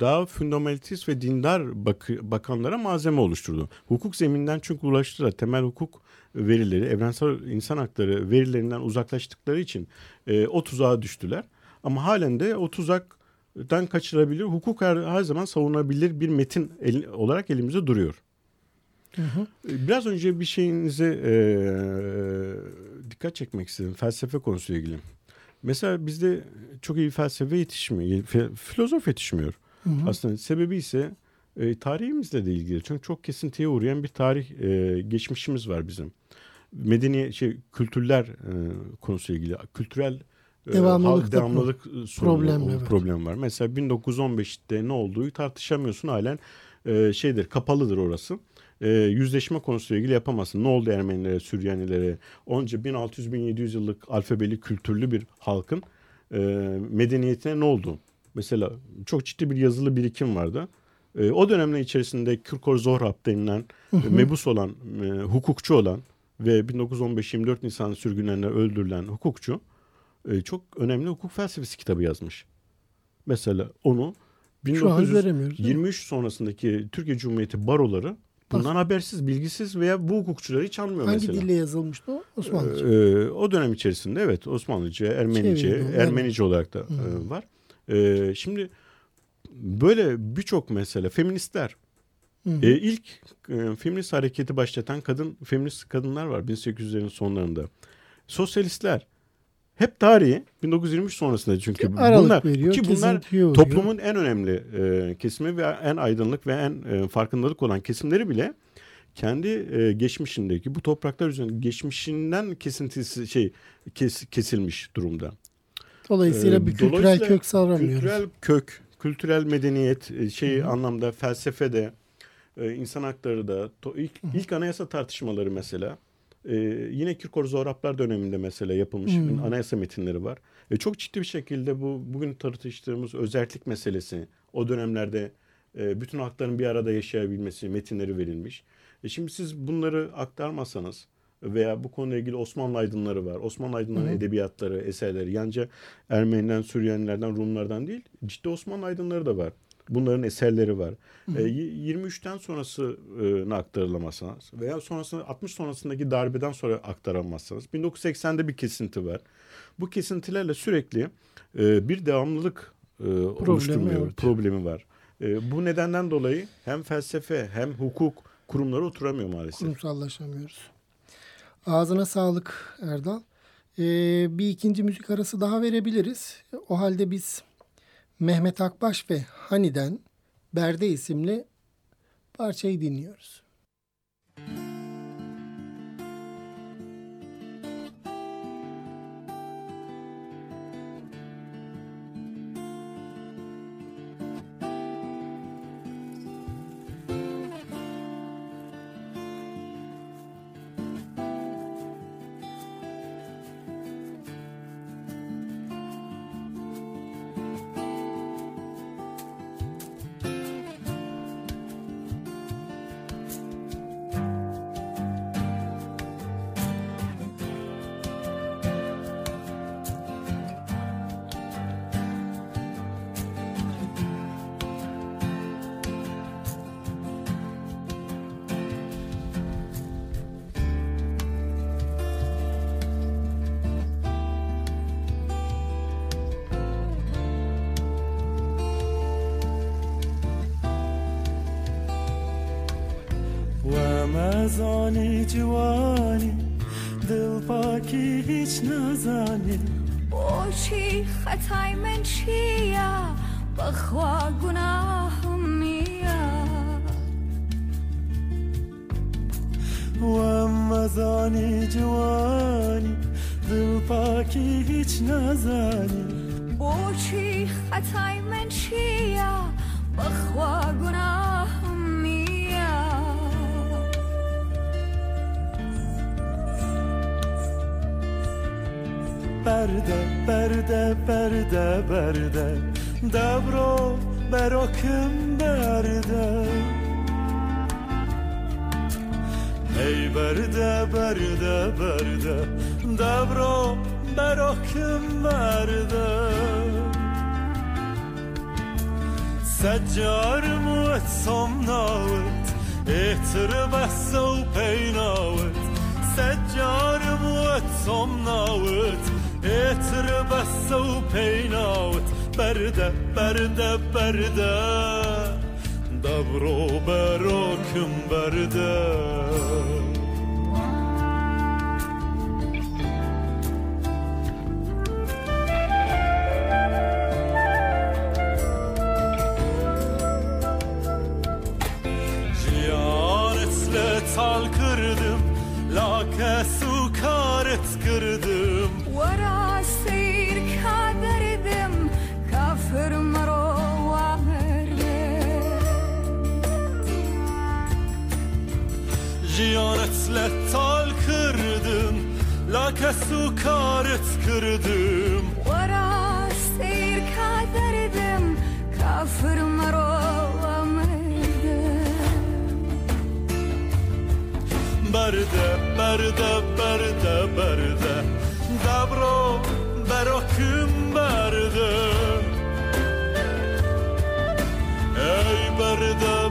daha fundamentalist ve dindar bakı, bakanlara malzeme oluşturdu. Hukuk zeminden çünkü ulaştılar. Temel hukuk verileri, evrensel insan hakları verilerinden uzaklaştıkları için e, o tuzağa düştüler. Ama halen de o tuzaktan kaçırabilir, hukuk her, her zaman savunabilir bir metin el, olarak elimizde duruyor. Hı hı. Biraz önce bir şeyinize e, dikkat çekmek istedim. Felsefe konusuyla ilgili. Mesela bizde çok iyi felsefe yetişmiyor. Filozof yetişmiyor. Hı hı. Aslında sebebi ise e, tarihimizle de ilgili. Çünkü çok kesintiye uğrayan bir tarih e, geçmişimiz var bizim. Medeni şey kültürler e, konusuyla ilgili. Kültürel e, Devamlılıkta hal- devamlılık sorunu, problem, problem, evet. problem var. Mesela 1915'te ne olduğu tartışamıyorsun halen e, şeydir kapalıdır orası. E, yüzleşme konusuyla ilgili yapamazsın. Ne oldu Ermenilere, Süryanilere? Onca 1600-1700 yıllık alfabeli kültürlü bir halkın e, medeniyetine ne oldu? Mesela çok ciddi bir yazılı birikim vardı. E, o dönemler içerisinde Kürkor Zohrab denilen e, mebus olan, e, hukukçu olan ve 1915-24 Nisan sürgünlerinde öldürülen hukukçu e, çok önemli hukuk felsefesi kitabı yazmış. Mesela onu Şu an göremiyoruz. değil mi? 23 sonrasındaki Türkiye Cumhuriyeti baroları bundan habersiz, bilgisiz veya bu hukukçuları hiç anmıyor Hangi mesela. dille yazılmıştı o? Osmanlıca. Ee, o dönem içerisinde evet Osmanlıca, Ermenice, Çevirdi, Ermenice olarak da e, var. Ee, şimdi böyle birçok mesele feministler Hı hı. e, ilk e, feminist hareketi başlatan kadın feminist kadınlar var 1800'lerin sonlarında. Sosyalistler hep tarihi 1923 sonrasında çünkü Aralık bunlar veriyor, ki bunlar toplumun en önemli e, kesimi ve en aydınlık ve en e, farkındalık olan kesimleri bile kendi e, geçmişindeki bu topraklar üzerinde geçmişinden kesintisi şey kes, kesilmiş durumda. Dolayısıyla Ee, bir kültürel dolayısıyla kök savramıyoruz. Kültürel kök, kültürel medeniyet e, şeyi anlamda felsefede, e, insan hakları da to- ilk, ilk anayasa tartışmaları mesela e, yine Kirkor Zoraplar döneminde mesela yapılmış Hı. bir anayasa metinleri var. E, çok ciddi bir şekilde bu bugün tartıştığımız özellik meselesi o dönemlerde E, bütün hakların bir arada yaşayabilmesi metinleri verilmiş. E şimdi siz bunları aktarmasanız veya bu konuyla ilgili Osmanlı aydınları var. Osmanlı aydınlarının edebiyatları, eserleri. Yalnızca Ermenilerden, Süryanilerden, Rumlardan değil, ciddi Osmanlı aydınları da var. Bunların eserleri var. E, 23'ten sonrasını aktarılamazsanız veya sonrasında 60 sonrasındaki darbeden sonra aktaramazsanız 1980'de bir kesinti var. Bu kesintilerle sürekli e, bir devamlılık e, oluşturmuyor. Evet. Problemi var. E, bu nedenden dolayı hem felsefe hem hukuk kurumları oturamıyor maalesef. Kurumsallaşamıyoruz. Ağzına sağlık Erdal. Ee, bir ikinci müzik arası daha verebiliriz. O halde biz Mehmet Akbaş ve Hani'den Berde isimli parçayı dinliyoruz. پاکی هیچ نزانی باشی خطای من چیه؟ بخوا گناهم میا و مزانی جوانی دل پاکی هیچ نزانی باشی خطای من چیه؟ بخوا گناهم berde, berde, berde, berde. Dabro berokim berde. Ey berde, berde, berde. Dabro berokim berde. Saccar muetsam navet Ihtribessa upeinawet Saccar muetsam navet اتر بس و پیناوت برده برده برده دبرو براکم برده Laka su karet kırdım. Vara seyir kaderdim Kafir maro Berde, berde, berde, berde Dabro, berokum berde Ey berde,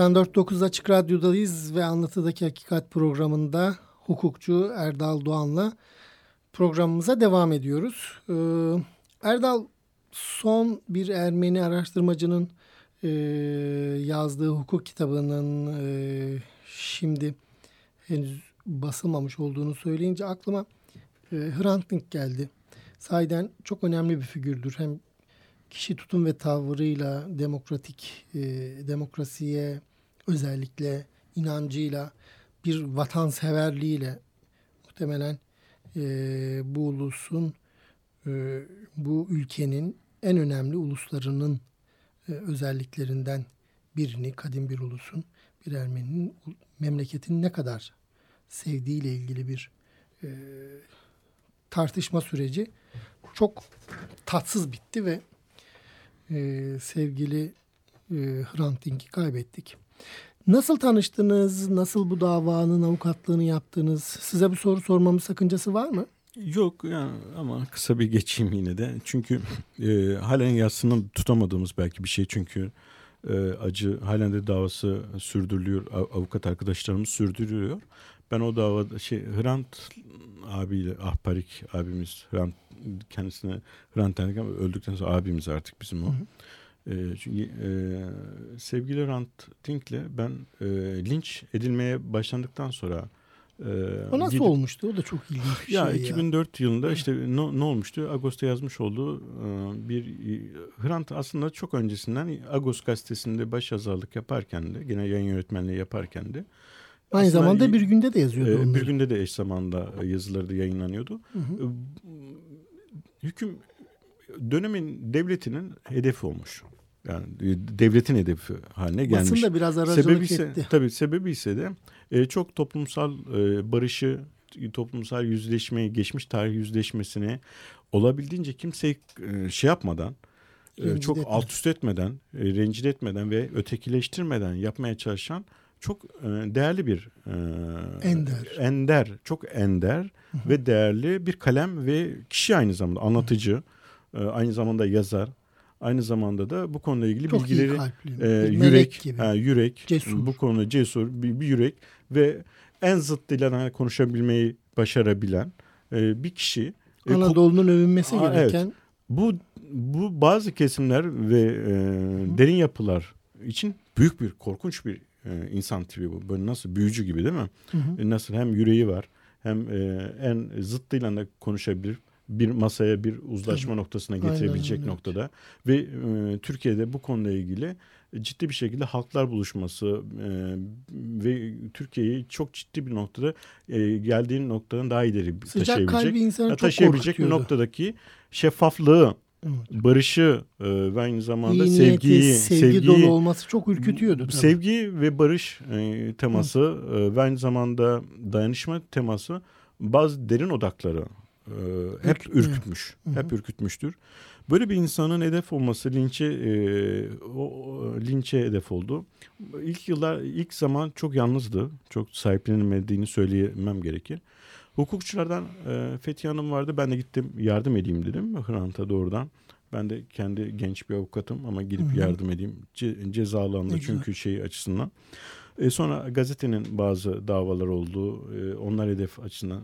94.9 Açık Radyo'dayız ve Anlatıdaki Hakikat programında hukukçu Erdal Doğan'la programımıza devam ediyoruz. Ee, Erdal son bir Ermeni araştırmacının e, yazdığı hukuk kitabının e, şimdi henüz basılmamış olduğunu söyleyince aklıma e, Hrant Dink geldi. Sahiden çok önemli bir figürdür. Hem kişi tutum ve tavrıyla demokratik e, demokrasiye özellikle inancıyla bir vatanseverliğiyle muhtemelen e, bu ulusun e, bu ülkenin en önemli uluslarının e, özelliklerinden birini kadim bir ulusun bir Ermeni'nin memleketini ne kadar sevdiğiyle ilgili bir e, tartışma süreci çok tatsız bitti ve e, sevgili e, Hrant Dink'i kaybettik. Nasıl tanıştınız? Nasıl bu davanın avukatlığını yaptınız? Size bir soru sormamın sakıncası var mı? Yok yani ama kısa bir geçeyim yine de. Çünkü e, halen yazısını tutamadığımız belki bir şey. Çünkü e, acı halen de davası sürdürülüyor. Avukat arkadaşlarımız sürdürüyor. Ben o davada şey Hrant abiyle Ahparik abimiz Hrant kendisine Hrant Dernek öldükten sonra abimiz artık bizim o. Hı hı. E, çünkü e, sevgili Hrant Dink'le ben e, linç edilmeye başlandıktan sonra e, o nasıl gidip, olmuştu? O da çok ilginç bir ya, şey 2004 ya. yılında işte ne, ne olmuştu? Agos'ta yazmış olduğu e, bir Hrant aslında çok öncesinden Agos gazetesinde baş yazarlık yaparken de gene yayın yönetmenliği yaparken de Aynı Aslında, zamanda bir günde de yazıyordu. E, bir günde de eş zamanda yazıları da yayınlanıyordu. Hı hı. E, hüküm dönemin devletinin hedefi olmuş. Yani devletin hedefi haline gelmiş. Basın da biraz aracılık sebebi ise, etti. Tabii sebebi ise de e, çok toplumsal e, barışı, toplumsal yüzleşmeyi, geçmiş tarih yüzleşmesini olabildiğince kimseyi e, şey yapmadan, e, çok etmeden. alt üst etmeden, e, rencide etmeden ve ötekileştirmeden yapmaya çalışan çok e, değerli bir e, ender, ender çok ender Hı-hı. ve değerli bir kalem ve kişi aynı zamanda anlatıcı, e, aynı zamanda yazar, aynı zamanda da bu konuyla ilgili çok bilgileri e, yürek gibi. Ha, yürek cesur. bu konuda cesur bir, bir yürek ve en zıttıyla konuşabilmeyi başarabilen e, bir kişi. Anadolu'nun övünmesi Aa, gereken. Evet. Bu bu bazı kesimler ve e, derin yapılar için büyük bir korkunç bir e, insan tipi bu. Böyle nasıl büyücü gibi değil mi? Hı hı. E, nasıl hem yüreği var hem e, en zıttıyla da konuşabilir. Bir masaya bir uzlaşma Tabii. noktasına getirebilecek Aynen, noktada. Ve e, Türkiye'de bu konuyla ilgili ciddi bir şekilde halklar buluşması e, ve Türkiye'yi çok ciddi bir noktada e, geldiğin noktadan daha ileri Sıcak taşıyabilecek, taşıyabilecek bir noktadaki şeffaflığı Evet. Barışı e, ve aynı zamanda İyi sevgiyi, niyeti, sevgi sevgiyi, dolu olması çok ürkütüyordu. Tabii. Sevgi ve barış e, teması e, ve aynı zamanda dayanışma teması bazı derin odakları e, hep Ürkütmüyor. ürkütmüş. Hı hı. Hep ürkütmüştür. Böyle bir insanın hedef olması linçe e, o, linçe hedef oldu. İlk yıllar ilk zaman çok yalnızdı. Çok sahiplenilmediğini söyleyemem gerekir. Hukukçulardan e, Fethi Hanım vardı. Ben de gittim yardım edeyim dedim Hrant'a doğrudan. Ben de kendi genç bir avukatım ama gidip Hı-hı. yardım edeyim. Ce, cezalı anda çünkü şey açısından. E, sonra gazetenin bazı davalar oldu. E, onlar hedef açısından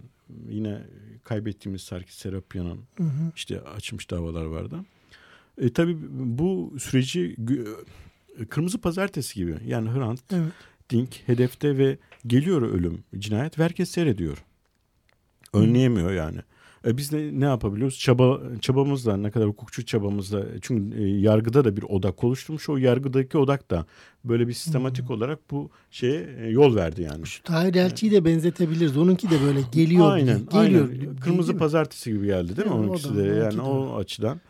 yine kaybettiğimiz Sarkis Serapyan'ın işte açmış davalar vardı. E, tabii bu süreci Kırmızı Pazartesi gibi yani Hrant, evet. Dink hedefte ve geliyor ölüm, cinayet ve herkes seyrediyor. Önleyemiyor yani. E biz de ne yapabiliyoruz? Çaba çabamızla ne kadar hukukçu çabamızla çünkü e, yargıda da bir odak oluşturmuş. O yargıdaki odak da böyle bir sistematik hmm. olarak bu şeye e, yol verdi yani. Şu Tahir Elçi'yi de benzetebiliriz. Onunki de böyle geliyor. Aynen. Geliyor. aynen. Kırmızı Pazartesi gibi geldi değil mi? Yani Onunkisi de yani o açıdan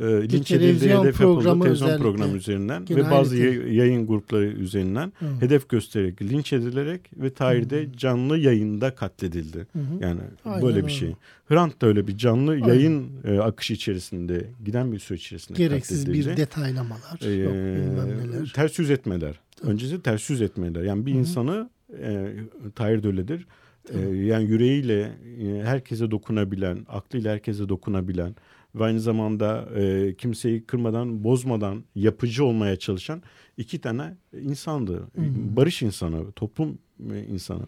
e, linç edildiği hedef yapıldı televizyon programı üzerinden Genel ve bazı yayın grupları üzerinden Hı. hedef göstererek linç edilerek ve Tahir'de Hı. canlı yayında katledildi. Hı. Yani Aynen böyle bir şey. Hrant da öyle bir canlı Aynen. yayın e, akışı içerisinde giden bir süreç içerisinde Gereksiz bir detaylamalar, ee, yok neler. Ters yüz etmeler. Tabii. Öncesi ters yüz etmeler. Yani bir Hı. insanı e, Tahir de öyledir. E, yani yüreğiyle e, herkese dokunabilen, aklıyla herkese dokunabilen ve aynı zamanda e, kimseyi kırmadan, bozmadan yapıcı olmaya çalışan iki tane insandı. Barış insanı, toplum e, insanı.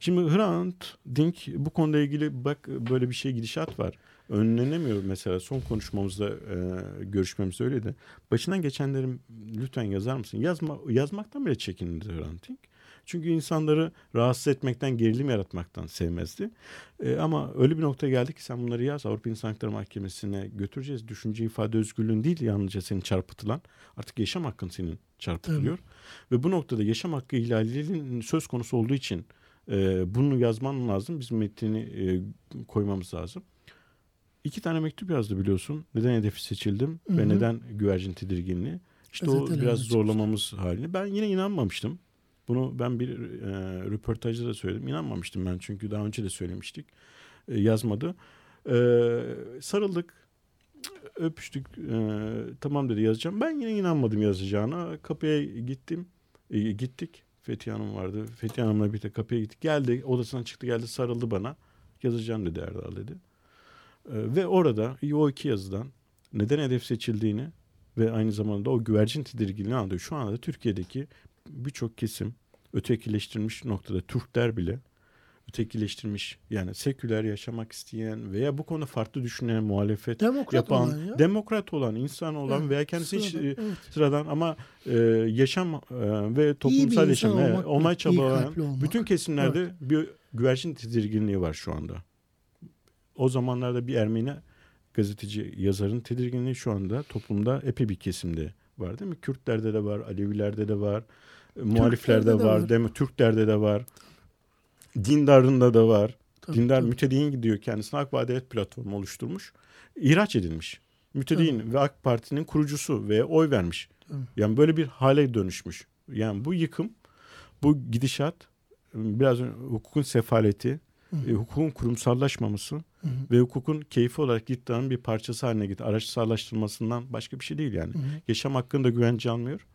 Şimdi Hrant Dink bu konuyla ilgili bak böyle bir şey gidişat var. Önlenemiyor mesela son konuşmamızda e, görüşmemizde öyleydi. Başından geçenlerim lütfen yazar mısın? Yazma, yazmaktan bile çekindi Hrant Dink. Çünkü insanları rahatsız etmekten, gerilim yaratmaktan sevmezdi. E, ama öyle bir noktaya geldik ki sen bunları yaz. Avrupa İnsan Hakları Mahkemesi'ne götüreceğiz. Düşünce ifade özgürlüğün değil yalnızca senin çarpıtılan. Artık yaşam hakkın senin çarpıtılıyor. Ve bu noktada yaşam hakkı ihlalinin söz konusu olduğu için e, bunu yazman lazım. Biz metnini e, koymamız lazım. İki tane mektup yazdı biliyorsun. Neden hedefi seçildim Hı ve neden güvercin tedirginliği. İşte o Gazetelerde biraz zorlamamız halini. Ben yine inanmamıştım. Bunu ben bir e, röportajda da söyledim. İnanmamıştım ben çünkü daha önce de söylemiştik. E, yazmadı. E, sarıldık. Öpüştük. E, tamam dedi yazacağım. Ben yine inanmadım yazacağına. Kapıya gittim. E, gittik. Fethiye Hanım vardı. Fethiye Hanım'la birlikte kapıya gittik. Geldi odasından çıktı geldi sarıldı bana. Yazacağım dedi Erdal dedi. E, ve orada o iki yazıdan neden hedef seçildiğini ve aynı zamanda o güvercin tedirginliğini anlıyor. Şu anda Türkiye'deki birçok kesim ötekileştirilmiş noktada Türkler bile ötekileştirilmiş yani seküler yaşamak isteyen veya bu konuda farklı düşünen muhalefet Demokrat yapan olan ya. demokrat olan insan olan Evet, veya kendisi hiç sıradan, e, evet. sıradan ama e, yaşam e, ve toplumsal yaşam olmak, olmaya çabalayan bütün kesimlerde bir güvercin tedirginliği var şu anda. O zamanlarda bir Ermeni gazeteci yazarın tedirginliği şu anda toplumda epey bir kesimde var değil mi? Kürtlerde de var, Alevilerde de var, e, muhaliflerde de var, değil mi? Türklerde de var. Dindarında da var. Tabii, Dindar tabii. mütedeyyin gidiyor kendisine Ak ve Adalet platformu oluşturmuş. İhraç edilmiş. Mütedeyyin ve AK Parti'nin kurucusu ve oy vermiş. Tabii. Yani böyle bir hale dönüşmüş. Yani bu yıkım, bu gidişat biraz önce hukukun sefaleti, e, hukukun kurumsallaşmaması ve hukukun keyfi olarak iddianın bir parçası haline gitti. Araçsallaştırmasından başka bir şey değil yani. Yaşam hakkında güvence almıyor.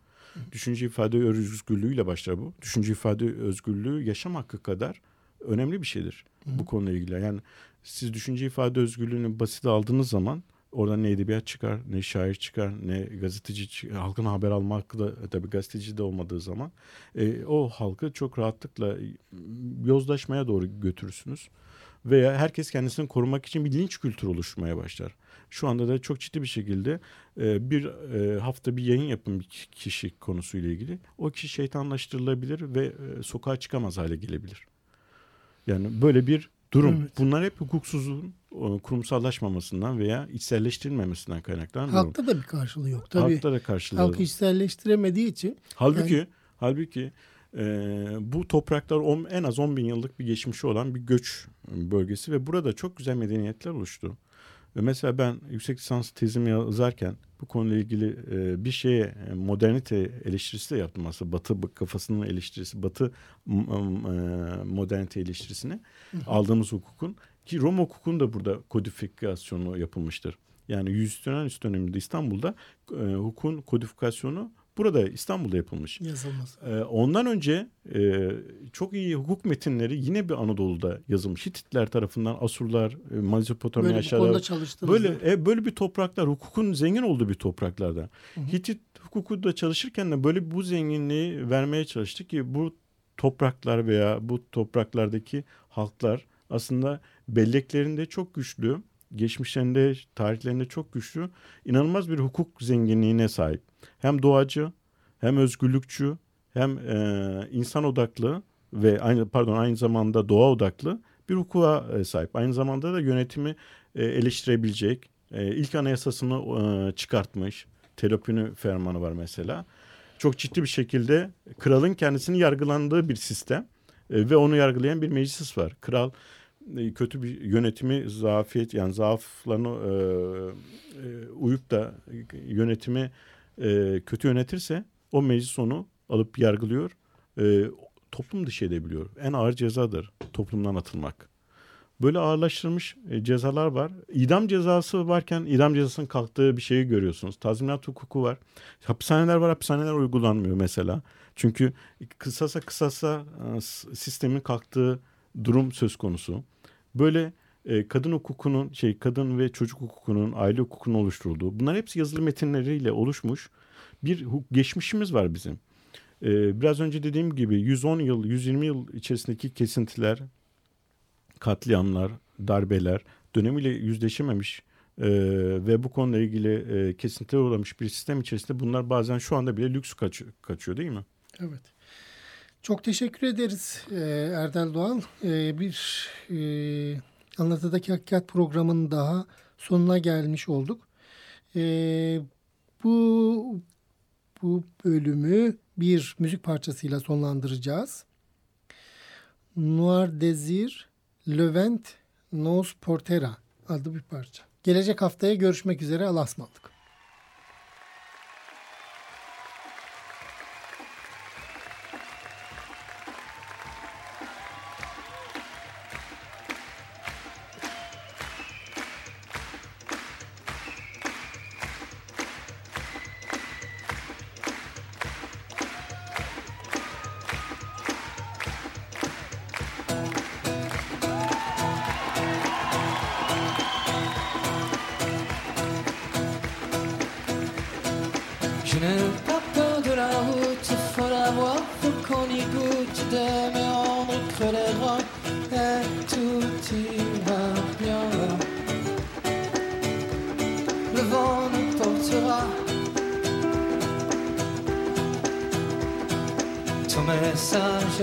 Düşünce ifade özgürlüğüyle başlar bu. Düşünce ifade özgürlüğü yaşam hakkı kadar önemli bir şeydir bu konuyla ilgili. Yani siz düşünce ifade özgürlüğünü basit aldığınız zaman oradan ne edebiyat çıkar, ne şair çıkar, ne gazeteci çıkar. Halkın haber alma hakkı da e, tabii gazeteci de olmadığı zaman e, o halkı çok rahatlıkla e, yozlaşmaya doğru götürürsünüz. Veya herkes kendisini korumak için bir linç kültürü oluşmaya başlar. Şu anda da çok ciddi bir şekilde e, bir e, hafta bir yayın yapın bir kişi konusuyla ilgili. O kişi şeytanlaştırılabilir ve e, sokağa çıkamaz hale gelebilir. Yani böyle bir durum. Evet. Bunlar hep hukuksuzluğun kurumsallaşmamasından veya içselleştirilmemesinden kaynaklanan durum. Halkta da bir karşılığı yok. Tabii Halkta da karşılığı. halk içselleştiremediği için Halbuki halbuki e, bu topraklar on, en az 10 bin yıllık bir geçmişi olan bir göç bölgesi ve burada çok güzel medeniyetler oluştu. Ve mesela ben yüksek lisans tezimi yazarken bu konuyla ilgili e, bir şeye e, modernite eleştirisi de yaptım aslında. Batı kafasının eleştirisi, Batı e, modernite eleştirisini aldığımız hukukun ki Roma hukukun da burada kodifikasyonu yapılmıştır. Yani yüz dönem üst döneminde İstanbul'da e, hukukun kodifikasyonu burada İstanbul'da yapılmış. yazılması. Ee, ondan önce e, çok iyi hukuk metinleri yine bir Anadolu'da yazılmış. Hititler tarafından Asurlar, e, Mezopotamya Böyle aşağıda. Böyle e, böyle bir topraklar, hukukun zengin olduğu bir topraklarda. Hitit hukuku da çalışırken de böyle bu zenginliği vermeye çalıştık ki bu topraklar veya bu topraklardaki halklar aslında belleklerinde çok güçlü, geçmişlerinde, tarihlerinde çok güçlü, inanılmaz bir hukuk zenginliğine sahip. Hem doğacı, hem özgürlükçü, hem e, insan odaklı ve aynı pardon aynı zamanda doğa odaklı bir hukuka e, sahip. Aynı zamanda da yönetimi e, eleştirebilecek. E, ilk anayasasını e, çıkartmış. Telopünü fermanı var mesela. Çok ciddi bir şekilde kralın kendisini yargılandığı bir sistem e, ve onu yargılayan bir meclis var. Kral kötü bir yönetimi zafiyet yani zaaflarını e, e, uyup da yönetimi e, kötü yönetirse o meclis onu alıp yargılıyor. E, toplum dışı edebiliyor. En ağır cezadır toplumdan atılmak. Böyle ağırlaştırılmış e, cezalar var. İdam cezası varken idam cezasının kalktığı bir şeyi görüyorsunuz. Tazminat hukuku var. Hapishaneler var, hapishaneler uygulanmıyor mesela. Çünkü kısasa kısasa e, sistemin kalktığı durum söz konusu. Böyle e, kadın hukukunun şey kadın ve çocuk hukukunun aile hukukunun oluşturulduğu bunlar hepsi yazılı metinleriyle oluşmuş bir geçmişimiz var bizim. E, biraz önce dediğim gibi 110 yıl 120 yıl içerisindeki kesintiler katliamlar darbeler dönemiyle yüzleşememiş e, ve bu konuyla ilgili e, kesintiye uğramış bir sistem içerisinde bunlar bazen şu anda bile lüks kaç, kaçıyor değil mi? Evet. Çok teşekkür ederiz e, Erdal Doğan. E, bir e, Anlatıdaki Hakikat programının daha sonuna gelmiş olduk. Bu bu bölümü bir müzik parçasıyla sonlandıracağız. Noir Desir Levent Nos Portera adlı bir parça. Gelecek haftaya görüşmek üzere. Allah'a ısmarladık.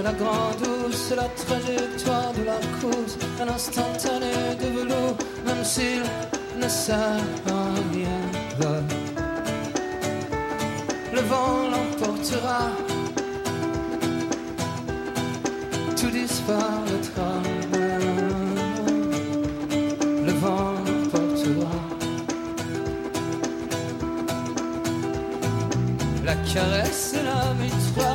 La grande douce, la trajectoire de la course, un instantané de velours, même s'il ne sert à rien. Le vent l'emportera, tout disparaîtra. Le vent l'emportera. La caresse et la mitraille,